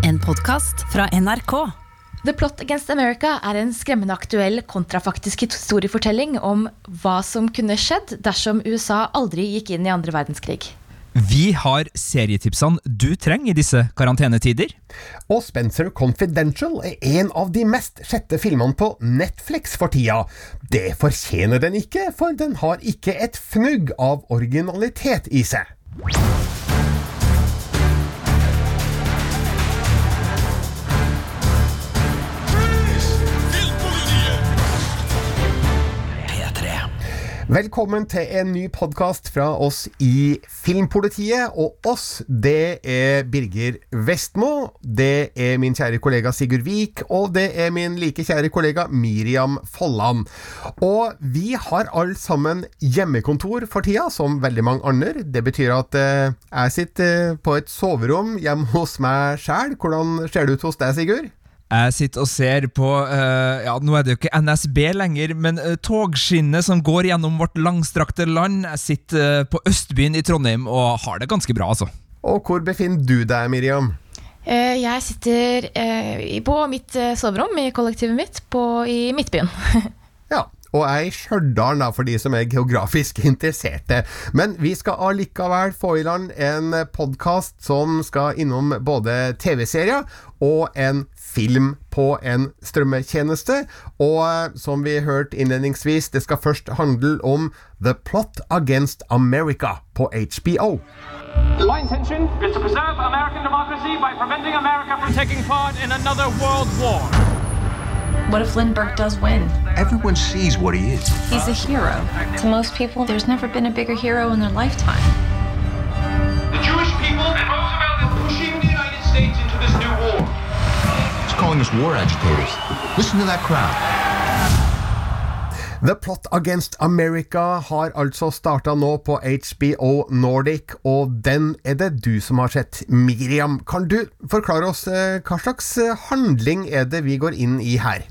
En podkast fra NRK. The Plot Against America er en skremmende aktuell kontrafaktisk historiefortelling om hva som kunne skjedd dersom USA aldri gikk inn i andre verdenskrig. Vi har serietipsene du trenger i disse karantenetider. Og Spencer Confidential er en av de mest sjette filmene på Netflix for tida. Det fortjener den ikke, for den har ikke et fnugg av originalitet i seg. Velkommen til en ny podkast fra oss i Filmpolitiet. Og oss, det er Birger Vestmo, det er min kjære kollega Sigurd Vik, og det er min like kjære kollega Miriam Folland. Og vi har alle sammen hjemmekontor for tida, som veldig mange andre. Det betyr at eh, jeg sitter eh, på et soverom hjemme hos meg sjæl. Hvordan ser det ut hos deg, Sigurd? Jeg sitter og ser på uh, Ja, nå er det jo ikke NSB lenger, men uh, togskinnet som går gjennom vårt langstrakte land. Jeg sitter uh, på Østbyen i Trondheim og har det ganske bra, altså. Og hvor befinner du deg, Miriam? Jeg sitter på mitt soverom i kollektivet mitt på, i Midtbyen. ja, og er i Stjørdal, for de som er geografisk interesserte. Men vi skal allikevel få i land en podkast som skal innom både TV-serier og en film på en strømmetjeneste. Og eh, som vi hørte innledningsvis, det skal først handle om The Plot Against America på HBO. My intention is to preserve American democracy by preventing America from taking part in another world war. What if Lindbergh does win? Everyone sees what he is. He's a hero. To most people, there's never been a bigger hero in their lifetime. The Jewish people and Roosevelt are pushing the United States into this new war. He's calling us war agitators. Listen to that crowd. The Plot Against America har altså starta nå på HBO Nordic, og den er det du som har sett. Miriam, kan du forklare oss eh, hva slags eh, handling er det vi går inn i her?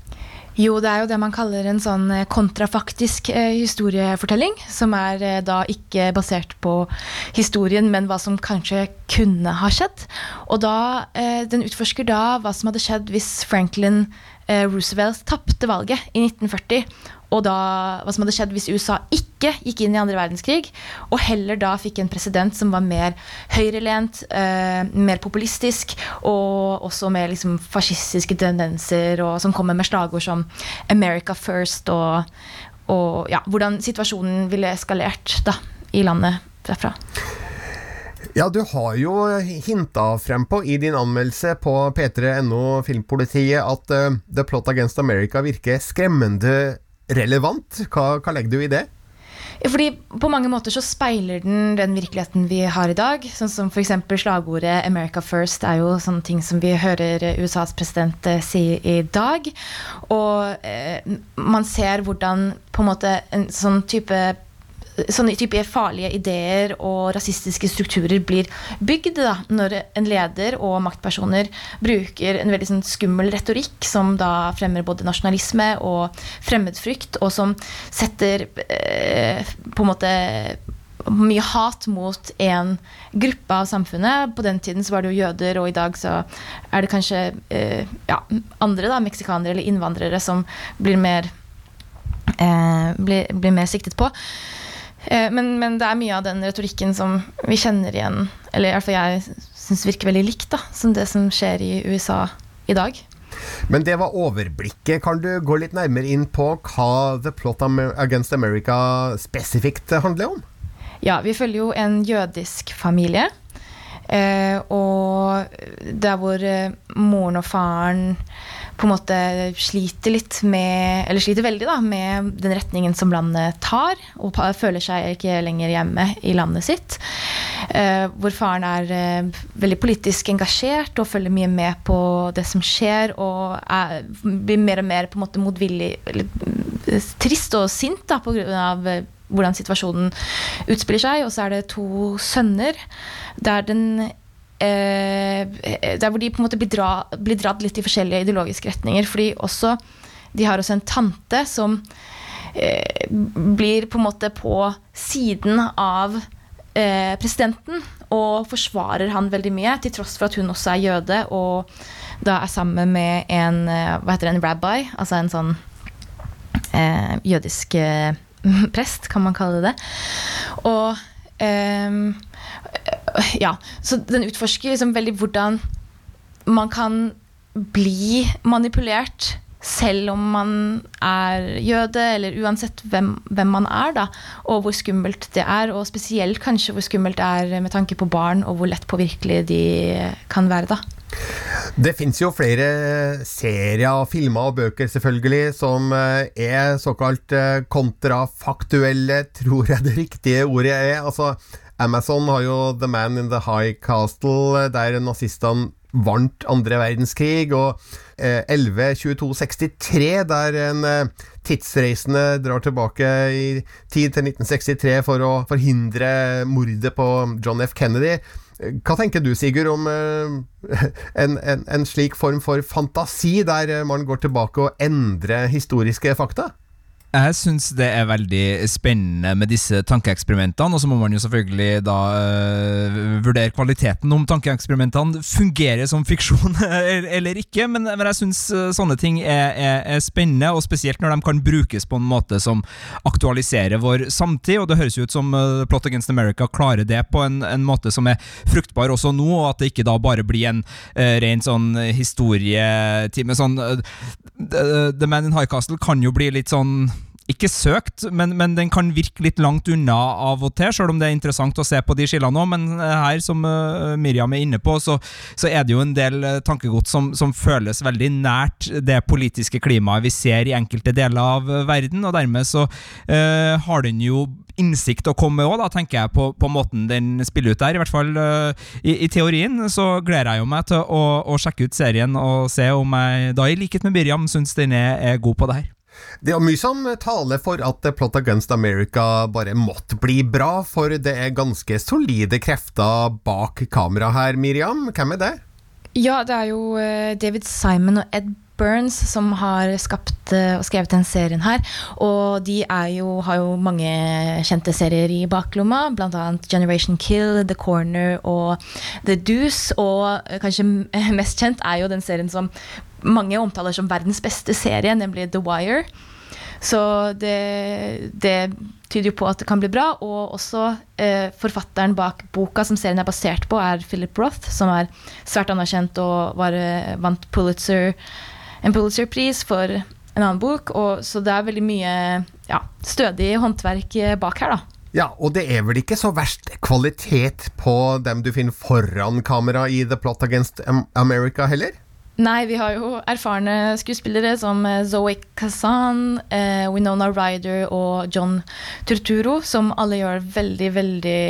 Jo, det er jo det man kaller en sånn eh, kontrafaktisk eh, historiefortelling. Som er eh, da ikke basert på historien, men hva som kanskje kunne ha skjedd. Og da, eh, den utforsker da hva som hadde skjedd hvis Franklin Roosevelt tapte valget i 1940 og da, hva som hadde skjedd hvis USA ikke gikk inn i andre verdenskrig, og heller da fikk en president som var mer høyrelent, eh, mer populistisk, og også med liksom fascistiske tendenser, og som kommer med slagord som 'America first', og, og ja, hvordan situasjonen ville eskalert da, i landet derfra. Ja, du har jo hinta frem på i din anmeldelse på p3.no Filmpolitiet at uh, The Plot Against America virker skremmende relevant. Hva, hva legger du i det? Fordi På mange måter så speiler den den virkeligheten vi har i dag. Sånn som f.eks. slagordet 'America First' er jo sånne ting som vi hører USAs president eh, si i dag. Og eh, man ser hvordan på en måte en sånn type sånne type farlige ideer og rasistiske strukturer blir bygd da, når en leder og maktpersoner bruker en veldig sånn, skummel retorikk som da fremmer både nasjonalisme og fremmedfrykt, og som setter eh, på en måte mye hat mot én gruppe av samfunnet. På den tiden så var det jo jøder, og i dag så er det kanskje eh, ja, andre, da, meksikanere eller innvandrere, som blir mer, eh, blir, blir mer siktet på. Eh, men, men, det er mye av den retorikken som vi kjenner igjen, eller i hvert fall jeg syns virker veldig likt, da, som det som skjer i USA i dag. Men det var overblikket. Kan du gå litt nærmere inn på hva The Plot Against America spesifikt handler om? Ja, vi følger jo en jødisk familie. Eh, og der hvor eh, moren og faren på en måte sliter litt med Eller sliter veldig da, med den retningen som landet tar, og føler seg ikke lenger hjemme i landet sitt. Eh, hvor faren er eh, veldig politisk engasjert og følger mye med på det som skjer, og er, blir mer og mer på en måte motvillig eller eh, trist og sint da, pga. Eh, hvordan situasjonen utspiller seg. Og så er det to sønner der den Der hvor de på en måte blir, dra, blir, dratt litt i forskjellige ideologiske retninger. Fordi også de har også en tante som eh, blir på en måte på siden av eh, presidenten. og forsvarer han veldig mye, til tross for at hun også er jøde og da er sammen med en eh, hva heter det, en rabbi, altså en sånn eh, jødisk eh, prest, kan man kalle det. Og ehm, ja, så den utforsker liksom veldig hvordan man kan bli manipulert selv om man er jøde, eller uansett hvem, hvem, man er, da, og hvor skummelt det er. Og spesielt kanskje hvor skummelt det er med tanke på barn, og hvor lett påvirkelige de kan være. da. Det fins jo flere serier, filmer og bøker selvfølgelig som eh, er såkalt eh, kontrafaktuelle, tror jeg det riktige ordet er. Altså, Amazon har jo The Man in the High Castle, der nazistene vant andre verdenskrig, og eh, 11.22.63, der en eh, tidsreisende drar tilbake i tid til 1963 for å forhindre mordet på John F. Kennedy. Hva tenker du, Sigurd, om en, en, en, slik form for fantasi, der man går tilbake og endrer historiske fakta? Jeg syns det er veldig spennende med disse tankeeksperimentene, og så må man jo selvfølgelig da uh, vurdere kvaliteten om tankeeksperimentene fungerer som fiksjon eller ikke, men, men jeg syns uh, sånne ting er, er, er, spennende, og spesielt når de kan brukes på en måte som aktualiserer vår samtid, og det høres jo ut som uh, Plot Against America klarer det på en, en, måte som er fruktbar også nå, og at det ikke da bare blir en ren sånn historietime sånn The Man in High Castle kan jo bli litt sånn ikke søkt, men, men, den kan virke litt langt unna av og til, selv om det er interessant å se på de skillene òg. Men eh, her, som uh, Miriam er inne på, så, så, er det jo en del uh, tankegods som, som, føles veldig nært det politiske klimaet vi ser i enkelte deler av verden, og dermed så uh, har den jo innsikt å komme med òg, tenker jeg, på, på, måten den spiller ut der. I hvert fall i, i, teorien så gleder jeg jo meg til å, å, sjekke ut serien og se om jeg da, i likhet med Miriam, syns den er, er god på det her. Det er mye som taler for at Plot Against America bare måtte bli bra, for det er ganske solide krefter bak kamera her, Miriam. Hvem er det? Ja, det er jo eh, David Simon og Ed Burns som har skapt eh, og skrevet den serien her. Og de jo, har jo mange kjente serier i baklomma, bl.a. Generation Kill, The Corner og The Deuce. Og eh, kanskje mest kjent er jo den serien som mange omtaler som verdens beste serie, nemlig The Wire. Så det, det tyder jo på at det kan bli bra. Og også eh, forfatteren bak boka som serien er basert på, er Philip Roth, som er svært anerkjent og var, eh, vant Pulitzer, en Pulitzer-pris for en annen bok. Og, så det er veldig mye ja, stødig håndverk eh, bak her, da. Ja, og det er vel ikke så verst kvalitet på dem du finner foran kamera i The Plot Against America heller? Nei, vi har jo erfarne skuespillere som eh, Zoe Kazan, eh, Winona Ryder og John Turturo, som alle gjør veldig, veldig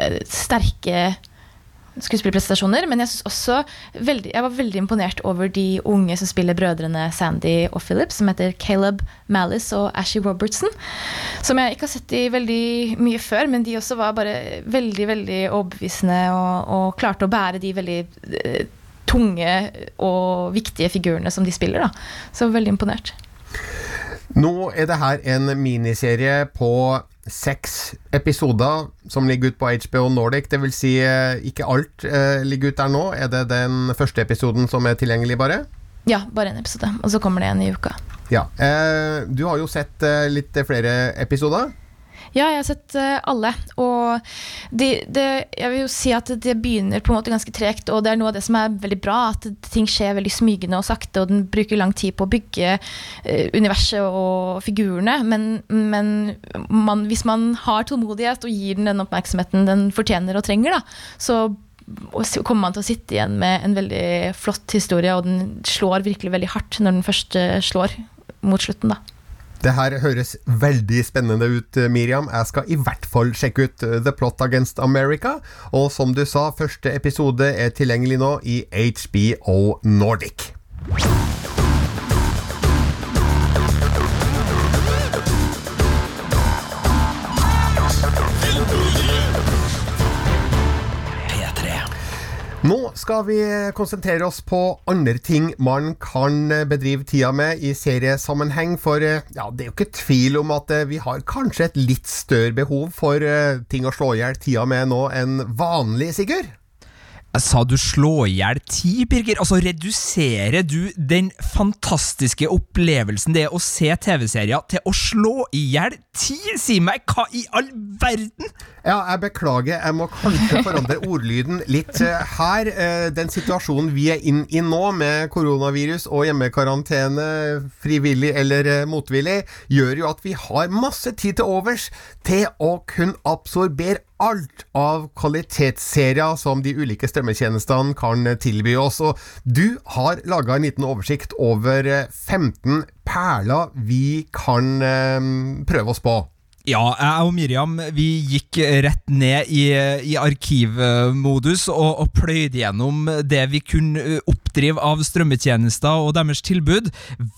eh, sterke skuespillerprestasjoner. Men jeg, også veldig, jeg var veldig imponert over de unge som spiller brødrene Sandy og Philip, som heter Caleb Malice og Ashie Robertson. Som jeg ikke har sett i veldig mye før, men de også var bare veldig, veldig overbevisende og, og klarte å bære de veldig eh, tunge og viktige figurene som de spiller. Da. Så veldig imponert. Nå er det her en miniserie på seks episoder som ligger ut på HBO Nordic. Det vil si, eh, ikke alt eh, ligger ut der nå. Er det den første episoden som er tilgjengelig, bare? Ja, bare en episode. Og så kommer det en i uka. Ja, eh, Du har jo sett litt flere episoder. Ja, jeg har sett uh, alle. Og det, det, jeg vil jo si at det begynner på en måte ganske tregt, og det er noe av det som er veldig bra, at ting skjer veldig smygende og sakte, og den bruker lang tid på å bygge uh, universet og figurene. Men, men man, hvis man har tålmodighet og gir den den oppmerksomheten den fortjener og trenger, da, så kommer man til å sitte igjen med en veldig flott historie, og den slår virkelig veldig hardt når den først slår mot slutten, da. Det her høres veldig spennende ut, Miriam. Jeg skal i hvert fall sjekke ut uh, The Plot Against America. Og som du sa, første episode er tilgjengelig nå i HBO Nordic. Nå skal vi konsentrere oss på andre ting man kan bedrive tida med i seriesammenheng, for eh, ja, det er jo ikke tvil om at eh, vi har kanskje et litt større behov for eh, ting å slå i hjel tida med nå enn vanlig, Sigurd? Sa du slå i hjel ti, Birger? Altså, reduserer du den fantastiske opplevelsen det er å se TV-serier, til å slå i hjel ti? Si meg, hva i all verden? Ja, jeg beklager, jeg må kanskje forandre ordlyden litt eh, her. Eh, Den situasjonen vi er inn i nå, med koronavirus og hjemmekarantene, frivillig eller eh, motvillig, gjør jo at vi har masse tid til overs til å kunne absorbere alt av kvalitetsserier som de ulike strømmetjenestene kan tilby oss. Og du har laga en liten oversikt over eh, 15 perler vi kan eh, prøve oss på. Ja, jeg og Miriam vi gikk rett ned i, i arkivmodus og, og pløyde gjennom det vi kunne oppdrive av strømmetjenester og deres tilbud.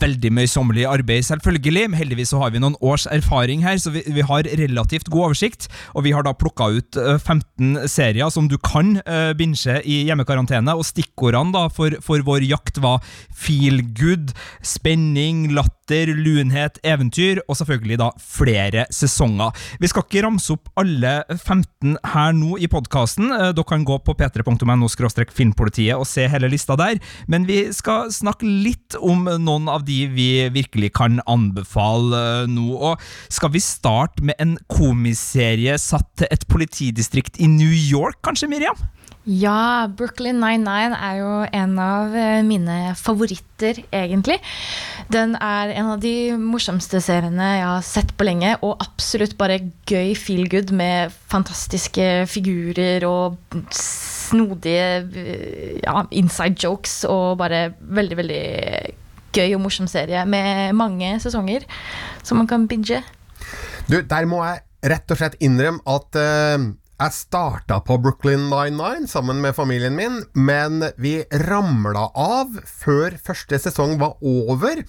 Veldig møysommelig arbeid, selvfølgelig, men heldigvis så har vi noen års erfaring her, så vi, vi har relativt god oversikt. Og vi har da plukka ut eh, 15 serier som du kan uh, binche i hjemmekarantene, og stikkordene da for, for vår jakt var feel good, spenning, latter, lunhet, eventyr, og selvfølgelig da flere sesonger. Vi skal ikke ramse opp alle 15 her nå i podkasten. Dere kan gå på p3.no filmpolitiet og se hele lista der, men vi skal snakke litt om noen av de vi virkelig kan anbefale eh, nå. Og skal vi starte med en komiserie satt til et politidistrikt i New York, kanskje, Miriam? Ja, Brooklyn 99 er jo en av eh, mine favoritter, egentlig. Den er en av de morsomste seriene jeg har sett på lenge, og absolutt bare gøy feel good med fantastiske figurer og snodige eh, ja, inside jokes, og bare veldig, veldig gøy og morsom serie med mange sesonger som man kan binge. Du, der må jeg rett og slett innrømme at eh, jeg starta på Brooklyn 99 sammen med familien min, men vi ramla av før første sesong var over.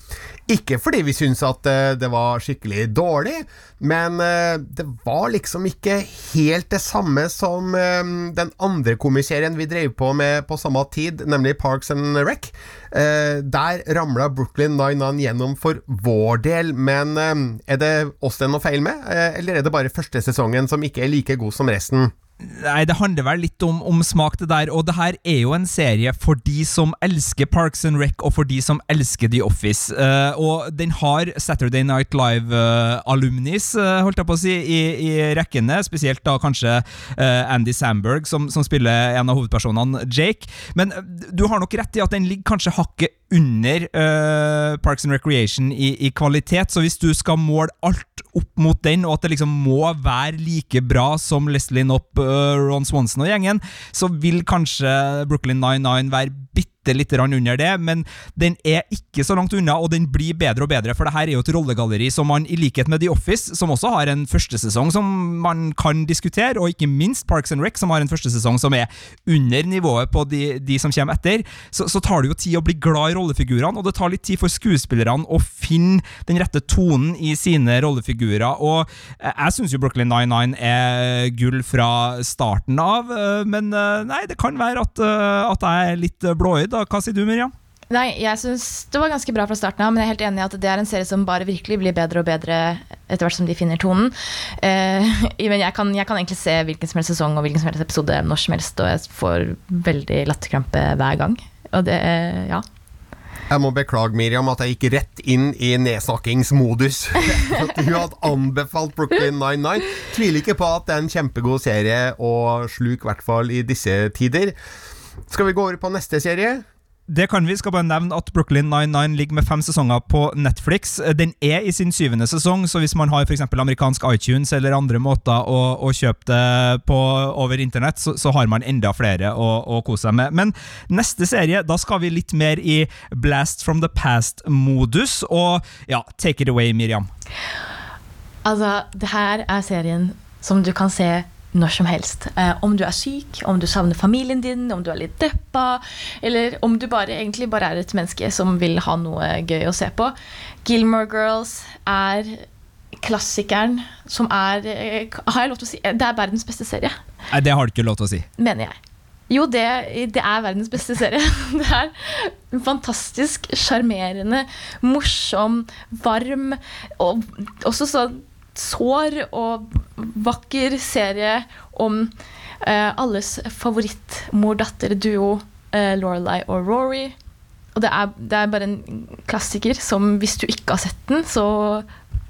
Ikke fordi vi syntes at eh, det var skikkelig dårlig, men eh, det var liksom ikke helt det samme som eh, den andre komiserien vi drev på med på samme tid, nemlig Parks and Rec. Eh, der ramla Brooklyn 99 gjennom for vår del, men eh, er det oss det er noe feil med, eh, eller er det bare første sesongen som ikke er like god som resten? Nei, det handler vel litt om, om, smak, det der. Og det her er jo en serie for de som elsker Parks and Rec, og for de som elsker The Office. Uh, og den har Saturday Night Live-alumnis, uh, uh, holdt jeg på å si, i, i, rekkene. Spesielt da kanskje Andy Samberg, som, som, spiller en av hovedpersonene, Jake. Men du har nok rett i at den ligger kanskje hakket under Parks and Recreation i, i kvalitet, så hvis du skal måle alt opp mot den, og at det liksom må være like bra som Leslie Knopp, Ron Swanson og gjengen, så vil kanskje Brooklyn 99 være bitte litt under det, men den er ikke så langt unna, og den blir bedre og bedre, for det her er jo et rollegalleri som man, i likhet med The Office, som også har en første sesong som man kan diskutere, og ikke minst Parks and Rec, som har en første sesong som er under nivået på de, de som kommer etter, så, så, tar det jo tid å bli glad i rollefigurene, og det tar litt tid for skuespillerne å finne den rette tonen i sine rollefigurer, og jeg syns jo Brooklyn 99 er gull fra starten av, men nei, det kan være at, at jeg er litt blåøyd. Hva sier du, Miriam? Nei, jeg synes Det var ganske bra fra starten av, men jeg er helt enig i at det er en serie som bare virkelig blir bedre og bedre etter hvert som de finner tonen. Eh, men jeg kan, jeg kan, egentlig se hvilken som helst sesong og hvilken som helst episode når som helst, og jeg får veldig latterkrampe hver gang. Og det, ja. Jeg må beklage, Miriam, at jeg gikk rett inn i nedsnakkingsmodus. at du hadde anbefalt Brooklyn 99. Tviler ikke på at det er en kjempegod serie å sluke, i hvert fall i disse tider. Skal vi gå over på neste serie? Det kan vi. Skal bare nevne at Brooklyn 99 ligger med fem sesonger på Netflix. Den er i sin syvende sesong, så hvis man har for amerikansk iTunes eller andre måter å, å kjøpe det på over internett, så, så har man enda flere å, å, kose seg med. Men neste serie, da skal vi litt mer i Blast from the Past-modus. Og ja, take it away, Miriam. Altså, det her er serien som du kan se når som helst. Eh, om du er syk, om du savner familien din, om du er litt deppa, eller om du bare, egentlig bare er et menneske som vil ha noe gøy å se på. Gilmore Girls er klassikeren som er Har jeg lov til å si Det er verdens beste serie. Nei, det har du ikke lov til å si. Mener jeg. Jo, det, det er verdens beste serie. Det er en fantastisk sjarmerende, morsom, varm og også så sår og vakker serie om eh, alles favoritt-mor-datter-duo, eh, Lorelei og Rory. Og det er, det er bare en klassiker som hvis du ikke har sett den, så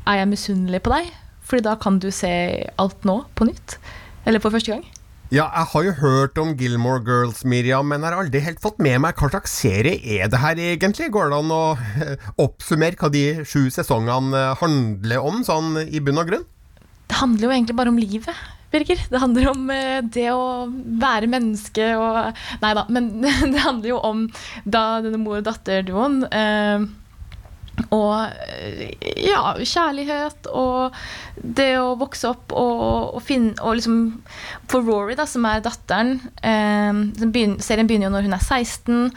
er jeg misunnelig på deg. Fordi da kan du se alt nå på nytt. Eller for første gang. Ja, jeg har jo hørt om Gilmore Girls, Miriam, men har aldri helt fått med meg hva slags serie er det her egentlig? Går det an å eh, oppsummere hva de sju sesongene eh, handler om, sånn i bunn og grunn? Det handler jo egentlig bare om livet. Birger. Det handler om eh, det å være menneske og Nei da, men det handler jo om da denne mor og datter-duoen. Eh, og eh, ja, kjærlighet og det å vokse opp og, og finne og liksom For Rory, da, som er datteren eh, begynner, Serien begynner jo når hun er 16.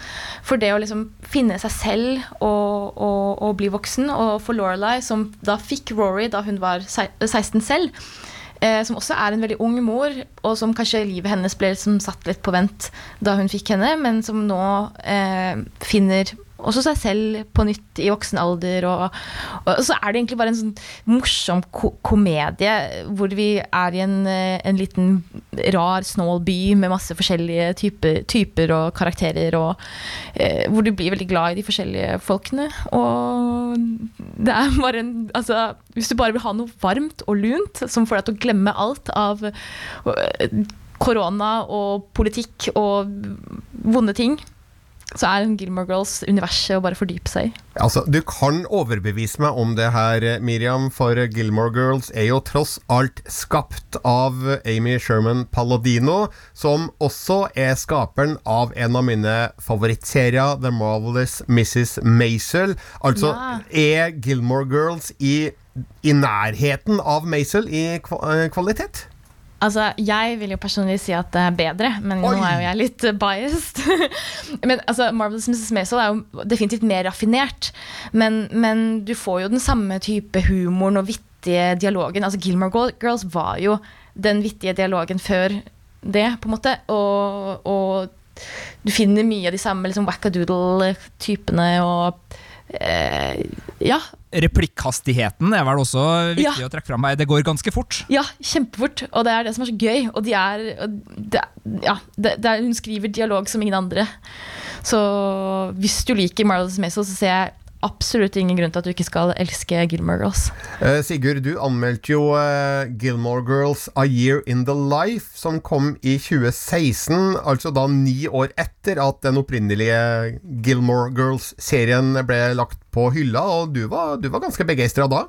For det å liksom finne seg selv og, og, og bli voksen. Og for Lorelei, som da fikk Rory da hun var 16 selv. Eh, som også er en veldig ung mor, og som kanskje livet hennes ble liksom satt litt på vent da hun fikk henne, men som nå eh, finner også seg selv på nytt i voksen alder. Og, og, så er det egentlig bare en sånn morsom ko komedie hvor vi er i en, eh, en, liten rar, snål by med masse forskjellige typer, typer og karakterer, og eh, hvor du blir veldig glad i de forskjellige folkene. Og det er bare en Altså, hvis du bare vil ha noe varmt og lunt som får deg til å glemme alt av eh, korona og politikk og vonde ting så er Gilmore Girls universet å bare fordype seg i. Altså, Du kan overbevise meg om det her, Miriam, for Gilmore Girls er jo tross alt skapt av Amy Sherman Palladino, som også er skaperen av en av mine favorittserier, The Marvelous Mrs. Maisel. Altså, ja. er Gilmore Girls i, i nærheten av Maisel i kvalitet? Altså, Jeg vil jo personlig si at det er bedre, men Oi. nå er jo jeg litt biased. men altså, Marvelous Mrs. Maisel er jo definitivt mer raffinert. Men, men, du får jo den samme type humoren og vittige dialogen. Altså, Gilmore Girls var jo den vittige dialogen før det, på en måte. Og, og du finner mye av de samme liksom, wackadoodle-typene og eh, Ja, Replikkhastigheten er vel også viktig ja. å trekke fram. Det går ganske fort. Ja, kjempefort. Og det er det som er så gøy. Og de er, det, ja, det, det er, Hun skriver dialog som ingen andre. Så hvis du liker Marlos Maisel, så ser jeg absolutt ingen grunn til at du ikke skal elske Gilmore Girls. Uh, Sigurd, du anmeldte jo uh, Gilmore Girls A Year In The Life, som kom i 2016, altså da ni år etter at den opprinnelige Gilmore Girls-serien ble lagt på hylla, og du var, du var ganske begeistra da?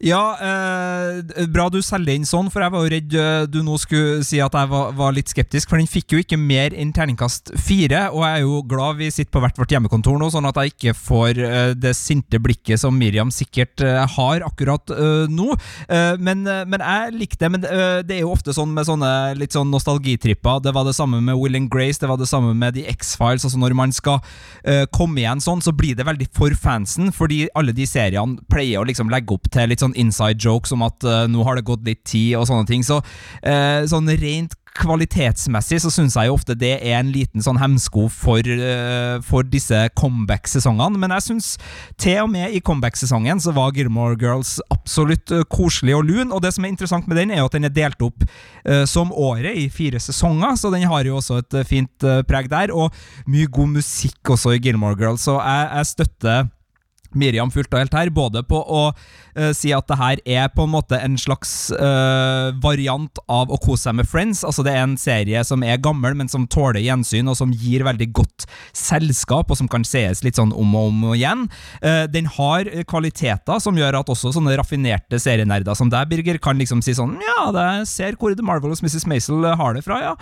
Ja, eh, bra du selger inn sånn, for jeg var jo redd eh, du nå skulle si at jeg var, var, litt skeptisk. For den fikk jo ikke mer enn terningkast fire, og jeg er jo glad vi sitter på hvert vårt hjemmekontor nå, sånn at jeg ikke får eh, det sinte blikket som Miriam sikkert eh, har akkurat nå. Men, men, jeg likte det. Men det er jo ofte sånn med sånne litt sånn nostalgitripper. Det var det samme med Will and Grace, det var det samme med The X-Files. Altså når man skal komme igjen sånn, så blir det veldig for fansen, fordi alle de seriene pleier å liksom legge opp til litt sånn sånn inside jokes om at uh, nå har det gått litt tid, og sånne ting. Så uh, sånn rent kvalitetsmessig så syns jeg jo ofte det er en liten sånn hemsko for, uh, for disse comeback-sesongene. Men jeg syns til og med i comeback-sesongen så var Gilmore Girls absolutt uh, koselig og lun. Og det som er interessant med den, er jo at den er delt opp uh, som året i fire sesonger, så den har jo også et fint preg der. Og mye god musikk også i Gilmore Girls, så jeg, jeg støtter Miriam fullt og helt her, både på å uh, si at det her er på en måte en slags uh, variant av å kose seg med Friends. Altså Det er en serie som er gammel, men som tåler gjensyn, og som gir veldig godt selskap, og som kan sees litt sånn om og om igjen. Uh, den har kvaliteter som gjør at også sånne raffinerte serienerder som deg, Birger, kan liksom si sånn Ja, det ser hvor The Marvelous Mrs. Maisel har det fra, ja.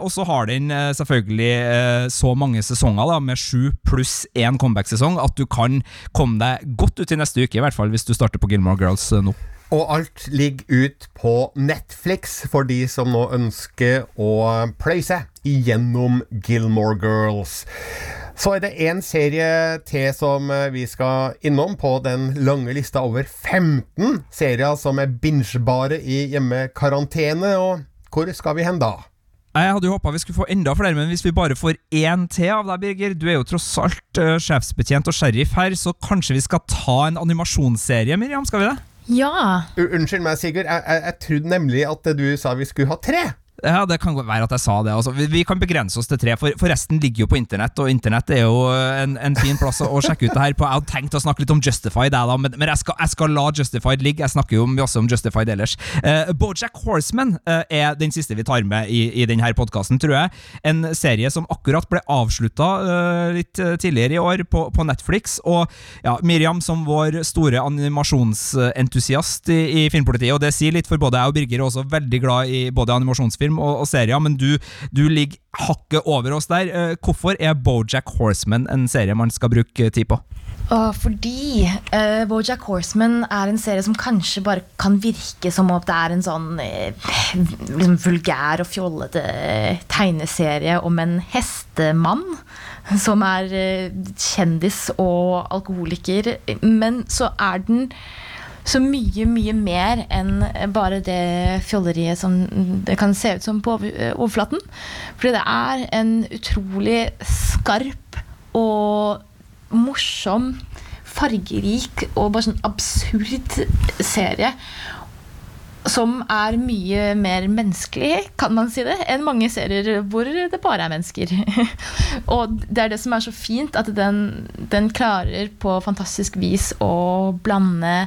og så har den selvfølgelig så mange sesonger, da, med sju pluss én comeback-sesong, at du kan Kom deg godt ut i neste uke, i hvert fall hvis du starter på Gilmore Girls eh, nå. Og alt ligger ut på Netflix for de som nå ønsker å pløye seg igjennom Gilmore Girls. Så er det én serie til som eh, vi skal innom på den lange lista over 15 serier som er bingebare i hjemmekarantene. Og hvor skal vi hen da? Jeg hadde jo håpa vi skulle få enda flere, men hvis vi bare får én til av deg, Birger Du er jo tross alt uh, sjefsbetjent og sheriff her, så kanskje vi skal ta en animasjonsserie, Miriam? Skal vi det? Ja. U unnskyld meg, Sigurd. Jeg, jeg, jeg trodde nemlig at du sa vi skulle ha tre. Ja, det kan være at jeg sa det. Altså. Vi, vi, kan begrense oss til tre, for, for, resten ligger jo på internett, og internett er jo en, en fin plass å, sjekke ut det her på. Jeg hadde tenkt å snakke litt om Justified, jeg, da, men, men jeg, skal, jeg, skal, la Justified ligge. Jeg snakker jo masse om Justified ellers. Uh, Bojack Horseman uh, er den siste vi tar med i, i denne podkasten, tror jeg. En serie som akkurat ble avslutta uh, litt tidligere i år på, på, Netflix. Og ja, Miriam, som vår store animasjonsentusiast i, i Filmpolitiet, og det sier litt for både jeg og Birger, er også veldig glad i både animasjonsfilm film og, og serier, men du, du, ligger hakket over oss der. Uh, hvorfor er Bojack Horseman en serie man skal bruke tid på? Uh, fordi uh, Bojack Horseman er en serie som kanskje bare kan virke som om det er en sånn uh, liksom vulgær og fjollete tegneserie om en hestemann som er kjendis og alkoholiker. Men så er den så mye, mye mer enn bare det fjolleriet som det kan se ut som på overflaten. Fordi det er en utrolig skarp og morsom, fargerik og bare sånn absurd serie. Som er mye mer menneskelig, kan man si det, enn mange serier hvor det bare er mennesker. og det er det som er så fint, at den, den klarer på fantastisk vis å blande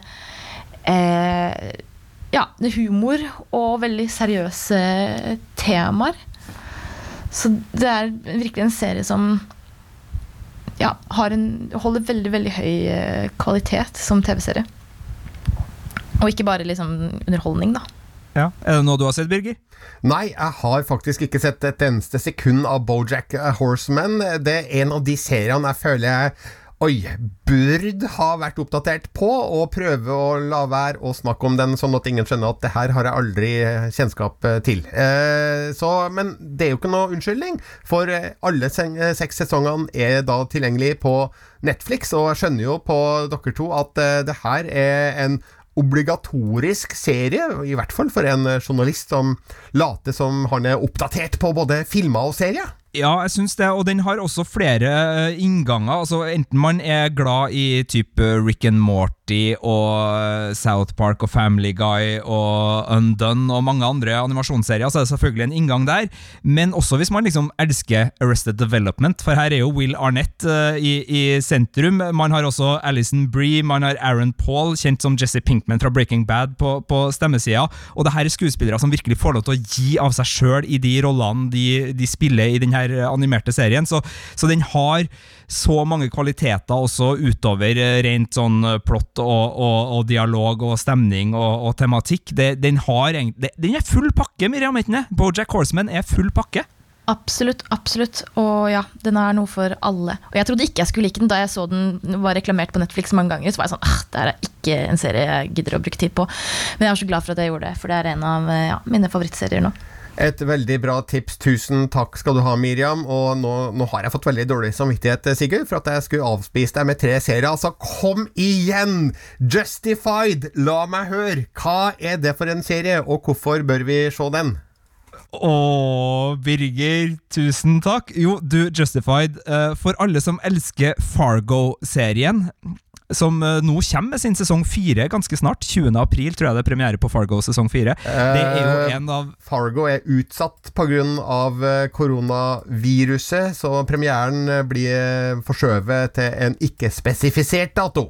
eh, ja, humor og veldig seriøse temaer. Så det er virkelig en serie som ja, en, holder veldig, veldig høy eh, kvalitet som TV-serie. Og ikke bare liksom underholdning, da. Ja. Er det noe du har sett, Birger? Nei, jeg har faktisk ikke sett et eneste sekund av Bojack Horseman. Det er en av de seriene jeg føler jeg Oi, burde ha vært oppdatert på, og prøve å la være å snakke om den, sånn at ingen skjønner at det her har jeg aldri kjennskap eh, til. Eh, så, men det er jo ikke noe unnskyldning, for eh, alle eh, seks sesongene er da tilgjengelig på Netflix, og jeg skjønner jo på dere to at eh, det her er en obligatorisk serie, i hvert fall for en journalist som later som han er oppdatert på både filmer og serier. Ja, jeg syns det, og den har også flere eh, innganger. Altså Enten man er glad i type Rick and Morty og eh, South Park og Family Guy og Undone og mange andre animasjonsserier, så er det selvfølgelig en inngang der. Men også hvis man liksom elsker Arrested Development, for her er jo Will Arnett uh, i, i, sentrum. Man har også Alison Bree, man har Aaron Paul, kjent som Jesse Pinkman fra Breaking Bad, på, på stemmesida. Og det her er skuespillere som virkelig får lov til å gi av seg sjøl i de rollene de, de spiller i denne her animerte serien. Så, så, den har så mange kvaliteter også utover eh, rent sånn eh, plott og, og, og dialog og stemning og, og tematikk. Det, den, har, den er full pakke, Miriam Etne. Bojack Horseman er full pakke. Absolutt, absolutt. Og ja, den er noe for alle. Og jeg trodde ikke jeg skulle like den da jeg så den var reklamert på Netflix mange ganger. Så var jeg sånn, ah, det er ikke en serie jeg gidder å bruke tid på. Men jeg er så glad for at jeg gjorde det, for det er en av eh, ja, mine favorittserier nå. Et veldig bra tips. Tusen takk skal du ha, Miriam. Og nå, nå, har jeg fått veldig dårlig samvittighet, Sigurd, for at jeg skulle avspise deg med tre serier. Altså, kom igjen! Justified! La meg høre! Hva er det for en serie, og hvorfor bør vi se den? Å, Birger, tusen takk. Jo, du, Justified. Uh, for alle som elsker Fargo-serien som uh, nå kommer med sin sesong fire ganske snart. 20. april tror jeg det er premiere på Fargo sesong fire. Eh, en av Fargo er utsatt pga. Uh, koronaviruset, så premieren blir forskjøvet til en ikke-spesifisert dato.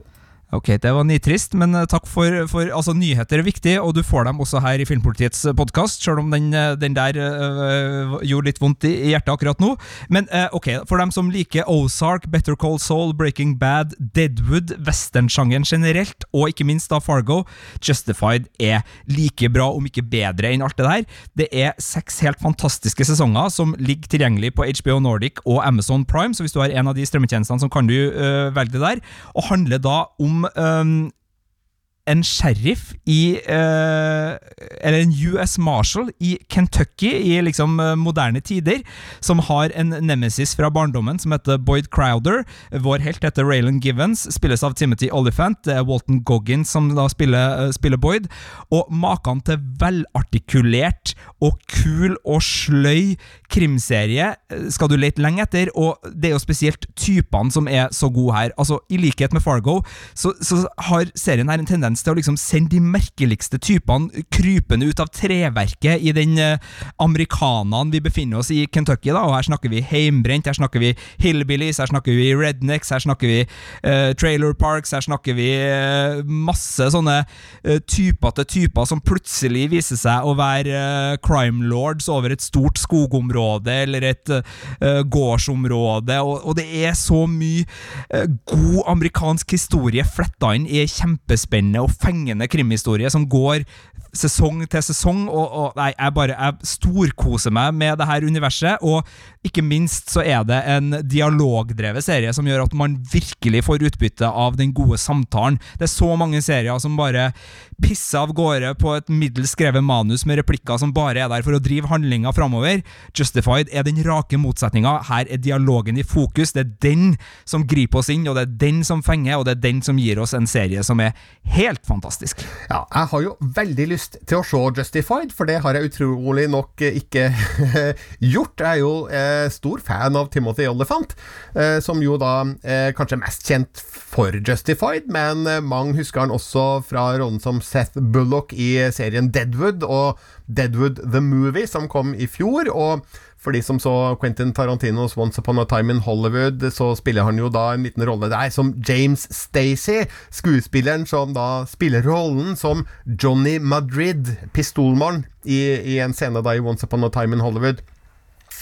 Ok, det var nitrist, men eh, takk for, for altså, Nyheter er viktig, og du får dem også her i Filmpolitiets eh, podkast, selv om den, eh, den der øh, gjorde litt vondt i, hjertet akkurat nå. Men øh, ok, for dem som liker Ozark, Better Call Soul, Breaking Bad, Deadwood, westernsjangeren generelt, og ikke minst da Fargo, Justified er like bra, om ikke bedre, enn alt det der. Det er seks helt fantastiske sesonger som ligger tilgjengelig på HBO Nordic og Amazon Prime, så hvis du har en av de strømmetjenestene, så kan du øh, velge det der, og handler da om um, en sheriff i eh, Eller en US Marshal i Kentucky i liksom eh, moderne tider, som har en nemesis fra barndommen som heter Boyd Crowder. Vår helt heter Raylan Givens, spilles av Timothy Oliphant. Det er Walton Goggins som da spiller, eh, spiller Boyd. Og maken til velartikulert og kul og sløy krimserie eh, skal du lete lenge etter, og det er jo spesielt typene som er så gode her. Altså, I likhet med Fargo, så, så har serien her en tendens til å liksom sende de merkeligste typene krypende ut av treverket i den eh, amerikaneren vi befinner oss i Kentucky. da, og Her snakker vi heimbrent, her snakker vi hillbillies, her snakker vi rednecks, her snakker vi eh, trailer parks, her snakker vi eh, masse sånne eh, til typer som plutselig viser seg å være eh, crime lords over et stort skogområde eller et eh, gårdsområde, og, og det er så mye eh, god amerikansk historie fletta inn i kjempespennende og fengende krimhistorie som går sesong til sesong, og, og nei, jeg bare jeg storkoser meg med det her universet, og ikke minst så er det en dialogdrevet serie som gjør at man virkelig får utbytte av den gode samtalen. Det er så mange serier som bare pisser av gårde på et middels skrevet manus med replikker som bare er der for å drive handlinga framover. Justified er den rake motsetninga. Her er dialogen i fokus. Det er den som griper oss inn, og det er den som fenger, og det er den som gir oss en serie som er helt fantastisk. Ja, jeg har jo veldig lyst til å se Justified, for det har jeg utrolig nok ikke gjort. Jeg er jo eh, stor fan av Timothy Oliphant, eh, som jo da eh, kanskje er mest kjent for Justified, men eh, mange husker han også fra rollen som Seth Bullock i serien Deadwood og Deadwood The Movie, som kom i fjor. og for de som så Quentin Tarantinos Once Upon a Time in Hollywood, så spiller han jo da en liten rolle der som James Stacey, skuespilleren som da spiller rollen som Johnny Madrid, pistolmann, i, i en scene da i Once Upon a Time in Hollywood.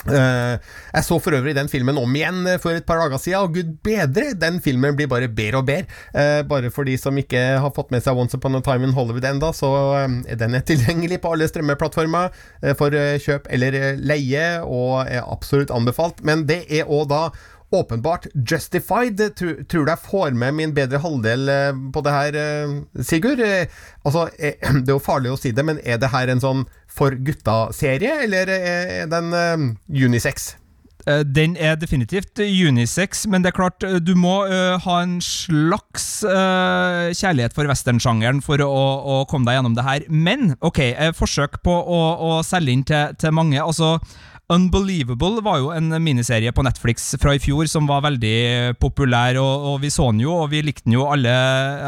Uh, jeg så for øvrig den filmen om igjen eh, for et par dager siden, og gud bedre, den filmen blir bare bedre og bedre. Uh, bare for de som ikke har fått med seg Once Upon a Time in Hollywood enda, så den er tilgjengelig på alle strømmeplattformer for kjøp eller leie, og er absolutt anbefalt. Men det er òg da åpenbart justified. Tror, du jeg får med min bedre halvdel på det her, Sigurd? Altså, det er jo farlig å si det, men er det her en sånn for gutta-serie, eller er den unisex? Den er definitivt unisex, men det er klart du må uh, ha en slags uh, kjærlighet for westernsjangeren for å, å, komme deg gjennom det her. Men ok, forsøk på å, å selge inn til, til mange. Altså Unbelievable var jo en miniserie på Netflix fra i fjor som var veldig populær, og, og vi så den jo, og vi likte den jo alle,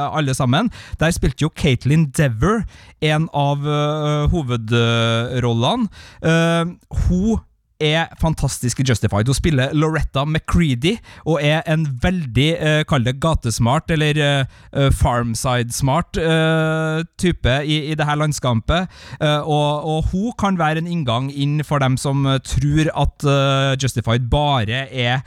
alle sammen. Der spilte jo Caitlin Dever en av uh, hovedrollene. Uh, hun er fantastisk i Justified. Hun spiller Loretta McCready og er en veldig, uh, kall det gatesmart, eller uh, farmside-smart uh, type i, i det her landskampet. Og, og, hun kan være en inngang inn for dem som tror at Justified bare er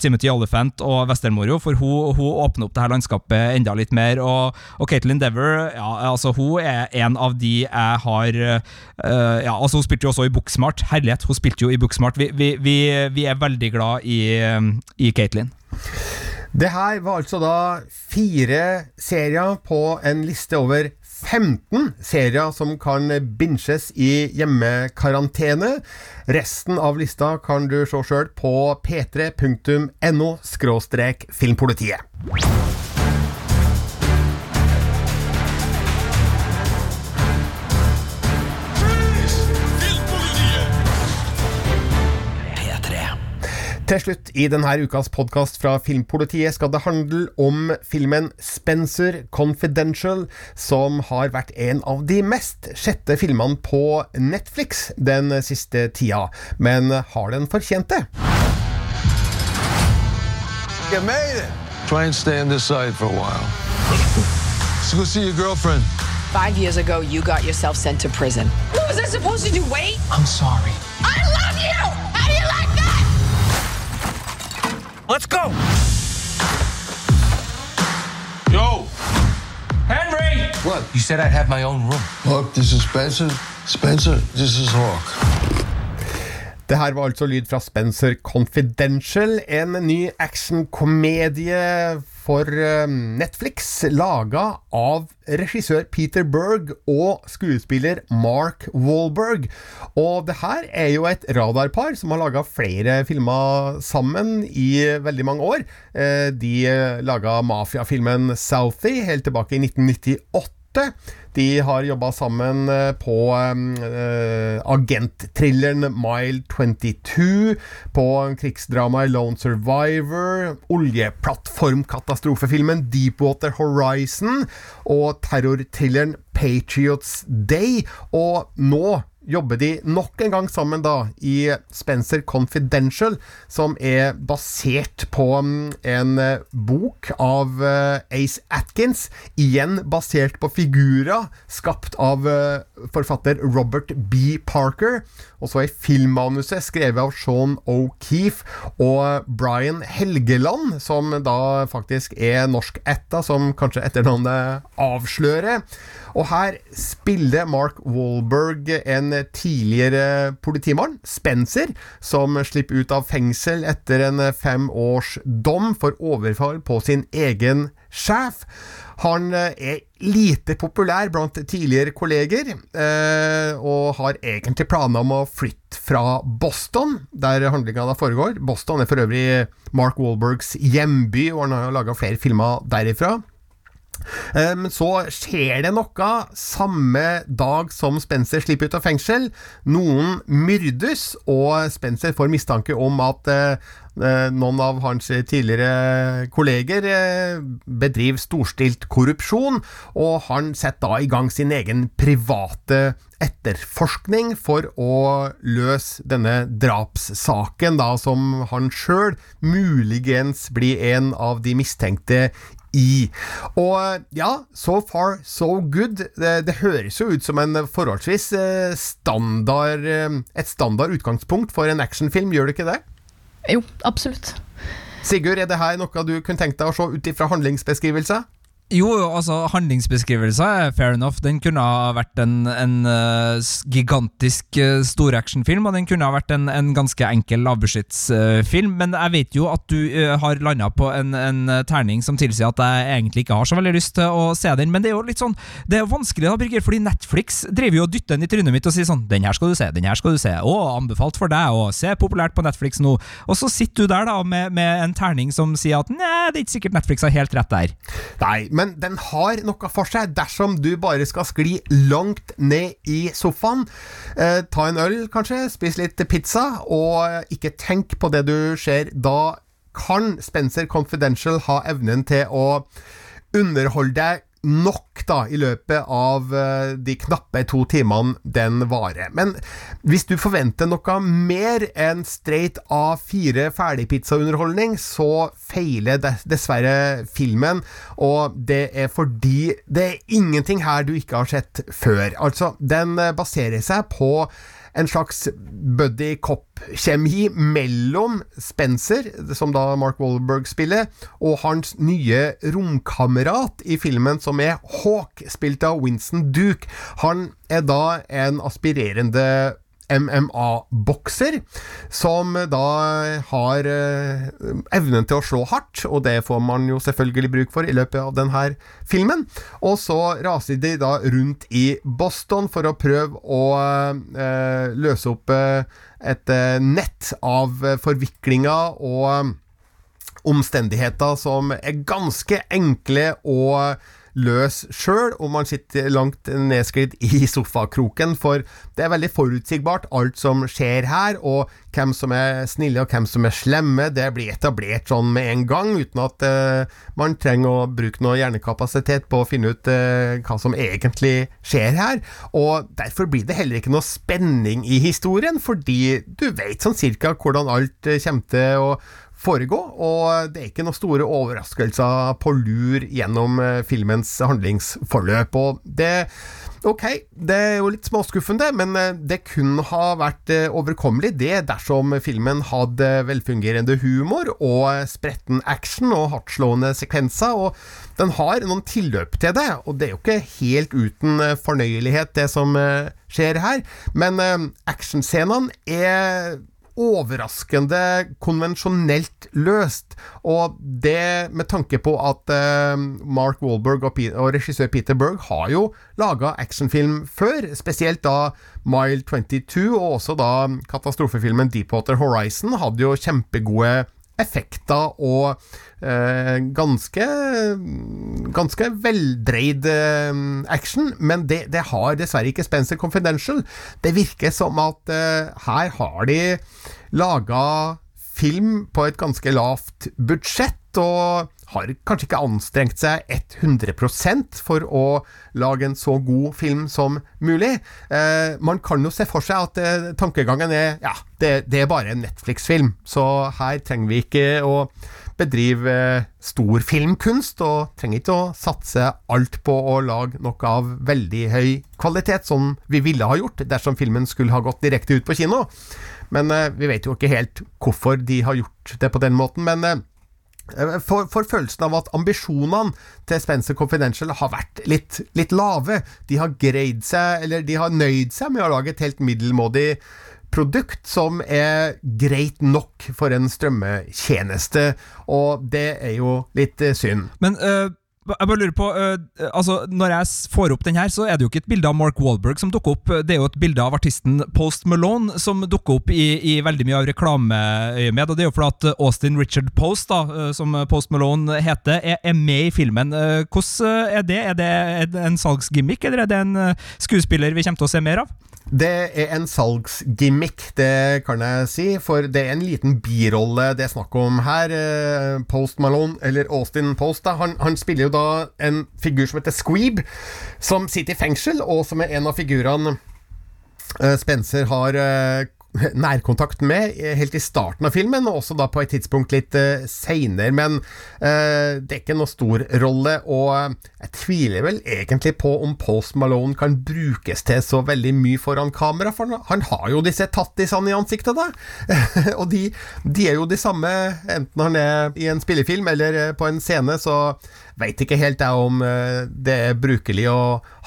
Timothy Oliphant og Westermoro, for hun, hun, åpner opp det her landskapet enda litt mer. Og, og Caitlyn Dever, ja, altså hun er en av de jeg har Ja, altså hun spilte jo også i Booksmart. Herlighet, hun spilte jo i Booksmart. Vi, vi, vi, vi er veldig glad i, i Katelyn. Det her var altså da fire serier på en liste over 15 serier som kan binges i hjemmekarantene. Resten av lista kan du se sjøl på p3.no filmpolitiet. Til slutt i denne ukas podkast fra Filmpolitiet skal det handle om filmen Spencer Confidential, som har vært en av de mest sjette filmene på Netflix den siste tida. Men har den fortjent det? You made it! Try and stay on this side for a while. Let's go see your girlfriend. Five years ago, you got yourself sent to prison. What was I supposed to do? Wait? I'm sorry. I love you! You Let's go! Yo! Henry! What? You said I'd have my own room. Look, this is Spencer. Spencer, this is Hawk. Det her var altså lyd fra Spencer Confidential, en ny actionkomedie for eh, Netflix, laga av regissør Peter Berg og skuespiller Mark Wahlberg. Og det her er jo et radarpar som har laga flere filmer sammen i veldig mange år. Eh, de laga mafiafilmen Southie helt tilbake i 1998. De har jobba sammen eh, på uh, agentthrilleren Mile 22, på krigsdramaet Lone Survivor, oljeplattformkatastrofefilmen Deepwater Horizon og terrorthrilleren Patriots Day. Og nå jobber de nok en gang sammen da i Spencer Confidential, som er basert på mm, en eh, bok av eh, Ace Atkins, igjen basert på figurer skapt av eh, forfatter Robert B. Parker. Og så er filmmanuset skrevet av Sean O'Keefe og Brian Helgeland, som da faktisk er norsk etta, som kanskje etternavnet avslører. Og her spiller Mark Walberg en tidligere politimann, Spencer, som slipper ut av fengsel etter en fem års dom for overfall på sin egen sjef. Han er lite populær blant tidligere kolleger, eh, og har egentlig planer om å flytte fra Boston, der handlinga da foregår. Boston er for øvrig Mark Walbergs hjemby, og han har laga flere filmer derifra. Eh, men så skjer det noe samme dag som Spencer slipper ut av fengsel. Noen myrdes, og Spencer får mistanke om at eh, eh, noen av hans tidligere kolleger bedriver storstilt korrupsjon, og han setter da i gang sin egen private etterforskning for å løse denne drapssaken, da, som han sjøl muligens blir en av de mistenkte i. Og ja, so far so good. Det, det høres jo ut som en forholdsvis eh, standard eh, et standard utgangspunkt for en actionfilm, gjør det ikke det? Jo, absolutt. Sigurd, er det her noe du kunne tenkt deg å se ut ifra handlingsbeskrivelse? Jo, altså handlingsbeskrivelser er fair enough. Den kunne ha vært en, en uh, gigantisk uh, storactionfilm, og den kunne ha vært en, en ganske enkel lavbudsjettsfilm. Uh, men jeg vet jo at du uh, har landa på en, en, terning som tilsier at jeg egentlig ikke har så veldig lyst til å se den. Men det er jo litt sånn Det er jo vanskelig, da, Birger, fordi Netflix driver jo og dytter den i trynet mitt og sier sånn Den her skal du se, den her skal du se. Å, anbefalt for deg, og se populært på Netflix nå. Og så sitter du der da med, med en terning som sier at nei, det er ikke sikkert Netflix har helt rett der. Nei, men den har noe for seg dersom du bare skal skli langt ned i sofaen. Eh, ta en øl, kanskje, spis litt pizza, og ikke tenk på det du ser. Da kan Spencer Confidential ha evnen til å underholde deg nok da, i løpet av uh, de knappe to timene den varer. Men hvis du forventer noe mer enn straight A4 ferdigpizzaunderholdning, så feiler dessverre filmen, og det er fordi det er ingenting her du ikke har sett før. Altså, den eh, baserer seg på en slags buddy cop-kjemi mellom Spencer, som da Mark Wahlberg spiller, og hans nye romkamerat i filmen, som er Hawk, spilt av Winston Duke. Han er da en aspirerende MMA-bokser, som da har eh, evnen til å slå hardt, og det får man jo selvfølgelig bruk for i løpet av denne filmen. Og så raser de da rundt i Boston for å prøve å eh, løse opp eh, et eh, nett av forviklinger og omstendigheter som er ganske enkle og løs sjøl om man sitter langt nedsklidd i sofakroken, for det er veldig forutsigbart alt som skjer her, og hvem som er snille og hvem som er slemme, det blir etablert sånn med en gang, uten at uh, man trenger å bruke noe hjernekapasitet på å finne ut uh, hva som egentlig skjer her. Og derfor blir det heller ikke noe spenning i historien, fordi du vet sånn cirka hvordan alt uh, kommer til å foregå, og det er ikke noen store overraskelser på lur gjennom eh, filmens handlingsforløp. Og det Ok, det er jo litt småskuffende, men eh, det kunne ha vært eh, overkommelig, det, dersom filmen hadde velfungerende humor og spretten action og hardtslående sekvenser. og den har noen tilløp til det, og det er jo ikke helt uten fornøyelighet, det som skjer her. Men actionscenene er overraskende konvensjonelt løst. Og det med tanke på at eh, Mark Wahlberg og, og, regissør Peter Berg har jo laga actionfilm før, spesielt da Mile 22, og også da katastrofefilmen Deepwater Horizon hadde jo kjempegode effekter og eh, ganske ganske veldreid eh, action, men det, det, har dessverre ikke Spencer Confidential. Det virker som at eh, her har de laga film på et ganske lavt budsjett, og har kanskje ikke anstrengt seg 100% for å lage en så god film som mulig. Eh, man kan jo se for seg at eh, tankegangen er ja, det, det er bare en Netflix-film, så her trenger vi ikke å bedrive eh, stor filmkunst, og trenger ikke å satse alt på å lage noe av veldig høy kvalitet, som vi ville ha gjort dersom filmen skulle ha gått direkte ut på kino. Men eh, vi vet jo ikke helt hvorfor de har gjort det på den måten. men eh, for, for, følelsen av at ambisjonene til Spencer Confidential har vært litt, litt, lave. De har greid seg, eller de har nøyd seg med å lage et helt middelmådig produkt som er greit nok for en strømmetjeneste, og det er jo litt eh, synd. Men uh jeg bare lurer på, uh, altså Når jeg får opp den her, så er det jo ikke et bilde av Mark Walberg som dukker opp. Det er jo et bilde av artisten Post Malone som dukker opp i, i veldig mye av reklameøyemed. Og det er jo fordi at Austin Richard Post, da, uh, som Post Malone heter, er, er med i filmen. Uh, hvordan er det? Er det en salgsgimmick, eller er det en skuespiller vi kommer til å se mer av? Det er en salgsgimmick, det kan jeg si, for det er en liten birolle det er snakk om her. Eh, Post Malone, eller Austin Post, da, han, han, spiller jo da en figur som heter Squeeb, som sitter i fengsel, og som er en av figurene eh, Spencer har eh, nærkontakt med helt i starten av filmen, og også da på et tidspunkt litt uh, seinere. Men uh, det er ikke noe stor rolle, og uh, jeg tviler vel egentlig på om Post Malone kan brukes til så veldig mye foran kamera, for han, han har jo disse tattisene i ansiktet, da. og de, de, er jo de samme, enten han er i en spillefilm eller på en scene, så veit ikke helt jeg om det er brukelig å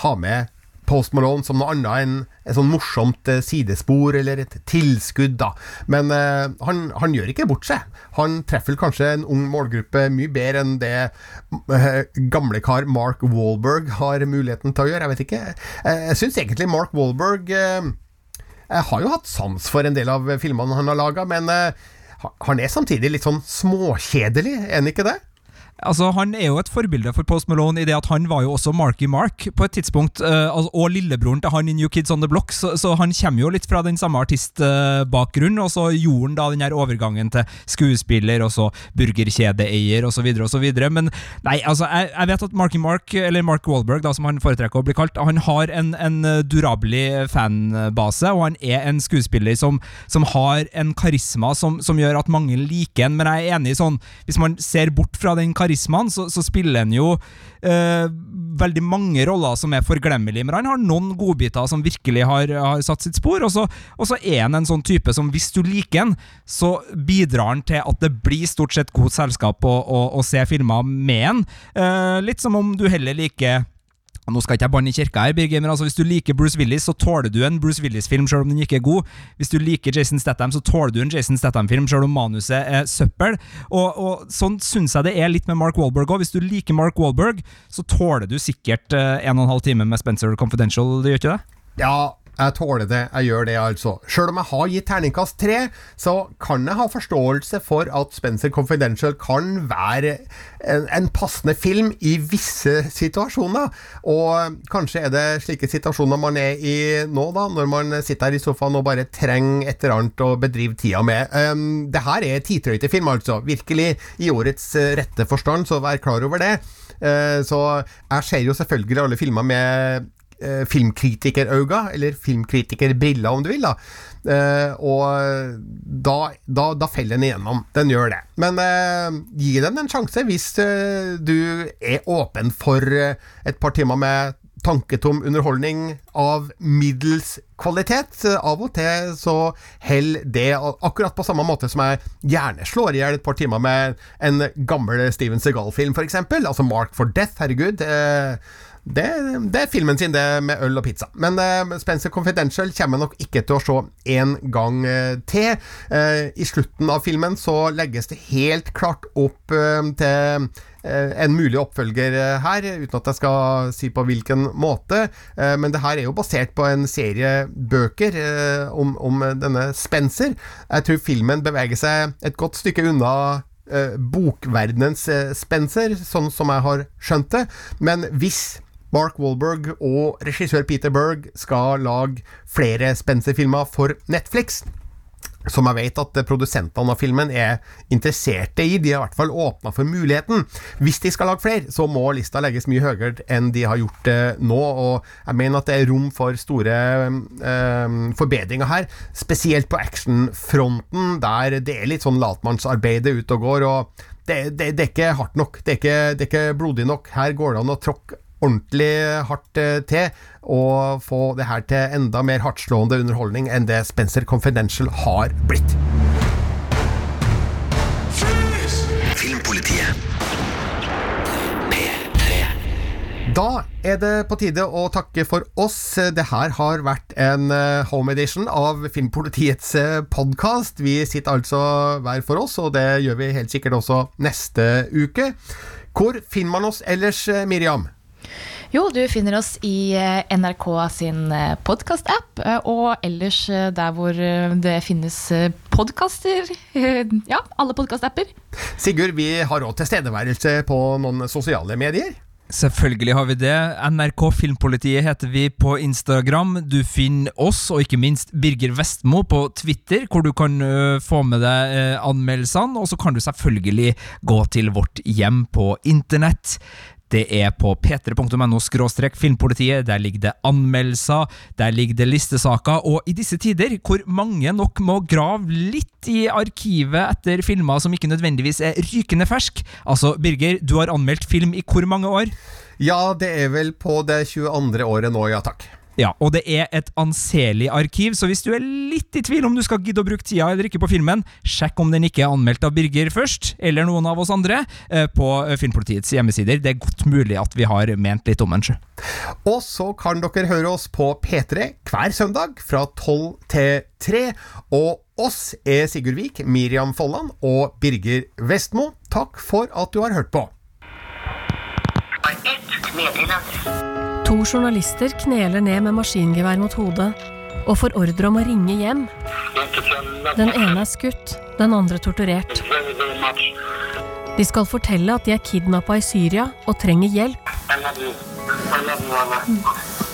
ha med Post Malone som noe annet enn et sånn morsomt eh, sidespor eller et tilskudd, da. Men eh, han, han, gjør ikke bort seg. Han treffer kanskje en ung målgruppe mye bedre enn det eh, gamlekar Mark Walberg har muligheten til å gjøre. Jeg vet ikke. Eh, jeg syns egentlig Mark Walberg Jeg har jo hatt sans for en del av filmene han har laga, men han er samtidig litt sånn småkjedelig, er han ikke det? Altså, Han er jo et forbilde for Post Malone i det at han var jo også Marky Mark på et tidspunkt, uh, og lillebroren til han i New Kids On The Block, så, så han kommer jo litt fra den samme artistbakgrunnen, og så gjorde han da den her overgangen til skuespiller, og så burgerkjedeeier, osv., osv. Men nei, altså, jeg, jeg, vet at Marky Mark, eller Mark Wahlberg, da, som han foretrekker å bli kalt, han har en, en durabelig fanbase, og han er en skuespiller som, som har en karisma som, som gjør at mange liker en, men jeg er enig i sånn, hvis man ser bort fra den karismaen karismaen, så, så spiller han jo eh, veldig mange roller som er forglemmelige, men han har noen godbiter som virkelig har, har satt sitt spor. Og så, og så er han en sånn type som, hvis du liker han, så bidrar han til at det blir stort sett godt selskap å, å, å se filmer med han. Eh, litt som om du heller liker nå skal ikke jeg banne i kirka her, Birger, men altså hvis du liker Bruce Willis, så tåler du en Bruce Willis-film selv om den ikke er god. Hvis du liker Jason Statham, så tåler du en Jason Statham-film selv om manuset er søppel. Og, og Sånn syns jeg det er litt med Mark Walberg òg. Hvis du liker Mark Walberg, så tåler du sikkert eh, en og en halv time med Spencer Confidential, du gjør ikke det? Ja, jeg tåler det, jeg gjør det altså. Sjøl om jeg har gitt terningkast tre, så kan jeg ha forståelse for at Spencer Confidential kan være en, en, passende film i visse situasjoner. Og kanskje er det slike situasjoner man er i nå, da, når man sitter her i sofaen og bare trenger et eller annet å bedrive tida med. Um, det her er titrøyte film, altså. Virkelig i årets eh, rette forstand, så vær klar over det. Uh, så jeg ser jo selvfølgelig alle filmer med eh, filmkritikerauga, eller filmkritikerbriller, om du vil. da eh, Og da, da, da, feller den igjennom. Den gjør det. Men eh, gi den en sjanse hvis eh, du er åpen for eh, et par timer med tanketom underholdning av middels kvalitet. Av og til så holder det akkurat på samme måte som jeg gjerne slår i hjel et par timer med en gammel Steven Segal-film, f.eks. Altså Mark for Death, herregud. Eh, det, det, er filmen sin, det med øl og pizza. Men uh, Spencer Confidential kommer nok ikke til å se en gang uh, til. Uh, I slutten av filmen så legges det helt klart opp til en mulig oppfølger her, uten at jeg skal si på hvilken måte. Men det her er jo basert på en serie bøker om, om denne Spencer. Jeg tror filmen beveger seg et godt stykke unna bokverdenens Spencer, sånn som jeg har skjønt det. Men hvis Mark Walberg og regissør Peter Berg skal lage flere Spencer-filmer for Netflix. Som jeg vet at produsentene av filmen er interesserte i. De har i hvert fall åpna for muligheten. Hvis de skal lage flere, så må lista legges mye høyere enn de har gjort det nå. Og jeg mener at det er rom for store eh, forbedringer her. Spesielt på actionfronten, der det er litt sånn latmannsarbeidet ute og går. og det, det, det, er ikke hardt nok. Det er ikke, det er ikke blodig nok. Her går det an å tråkke ordentlig hardt eh, til og få det her til enda mer hardtslående underholdning enn det Spencer Confidential har blitt. Da er det på tide å takke for oss. Det her har vært en eh, home edition av Filmpolitiets eh, podkast. Vi sitter altså hver for oss, og det gjør vi helt sikkert også neste uke. Hvor finner man oss ellers, Miriam? Jo, du finner oss i eh, NRK sin eh, podkast-app, eh, og ellers der hvor det finnes podkaster. Ja, alle podkast-apper. Sigurd, vi har òg tilstedeværelse på noen sosiale medier. Selvfølgelig har vi det. NRK Filmpolitiet heter vi på Instagram. Du finner oss, og ikke minst Birger Vestmo, på Twitter, hvor du kan få med deg anmeldelsene. Og så kan du selvfølgelig gå til vårt hjem på internett. Det er på p3.no filmpolitiet. Der ligger det anmeldelser, der ligger det listesaker, og i disse tider, hvor mange nok må grave litt i arkivet etter filmer som ikke nødvendigvis er rykende fersk Altså, Birger, du har anmeldt film i hvor mange år? Ja, det er vel på det 22. året nå, ja takk. Ja, og det er et anselig arkiv, så hvis du er litt i tvil om du skal gidde å bruke tida eller ikke på filmen, sjekk om den ikke er anmeldt av Birger først, eller noen av oss andre, eh, på eh, Filmpolitiets hjemmesider. Det er godt mulig at vi har ment litt om den. Og så kan dere høre oss på P3 hver søndag fra 12 til 3. Og oss er Sigurd Vik, Miriam Folland og Birger Vestmo. Takk for at du har hørt på. Ett meddelande. To journalister kneler ned med maskingevær mot hodet og får ordre om å ringe hjem. Den ene er skutt, den andre torturert. De skal fortelle at de er kidnappa i Syria og trenger hjelp.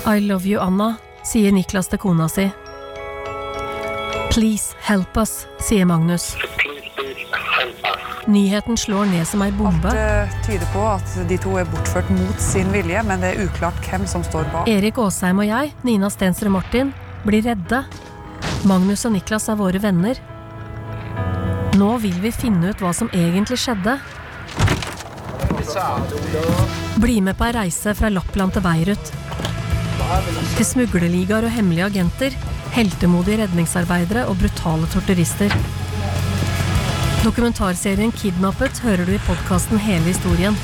I love you, Anna, sier Niklas til kona si. Please help us, sier Magnus. Nyheten slår ned som ei bombe. Alt uh, tyder på at de to er bortført mot sin vilje, men det er uklart hvem som står bak. Erik Aasheim og jeg, Nina Stensrud Martin, blir redde. Magnus og Niklas er våre venner. Nå vil vi finne ut hva som egentlig skjedde. Bli med på ei reise fra Lappland til Beirut. Til smuglerligaer og hemmelige agenter, heltemodige redningsarbeidere og brutale torturister. Dokumentarserien 'Kidnappet' hører du i podkasten Hele historien.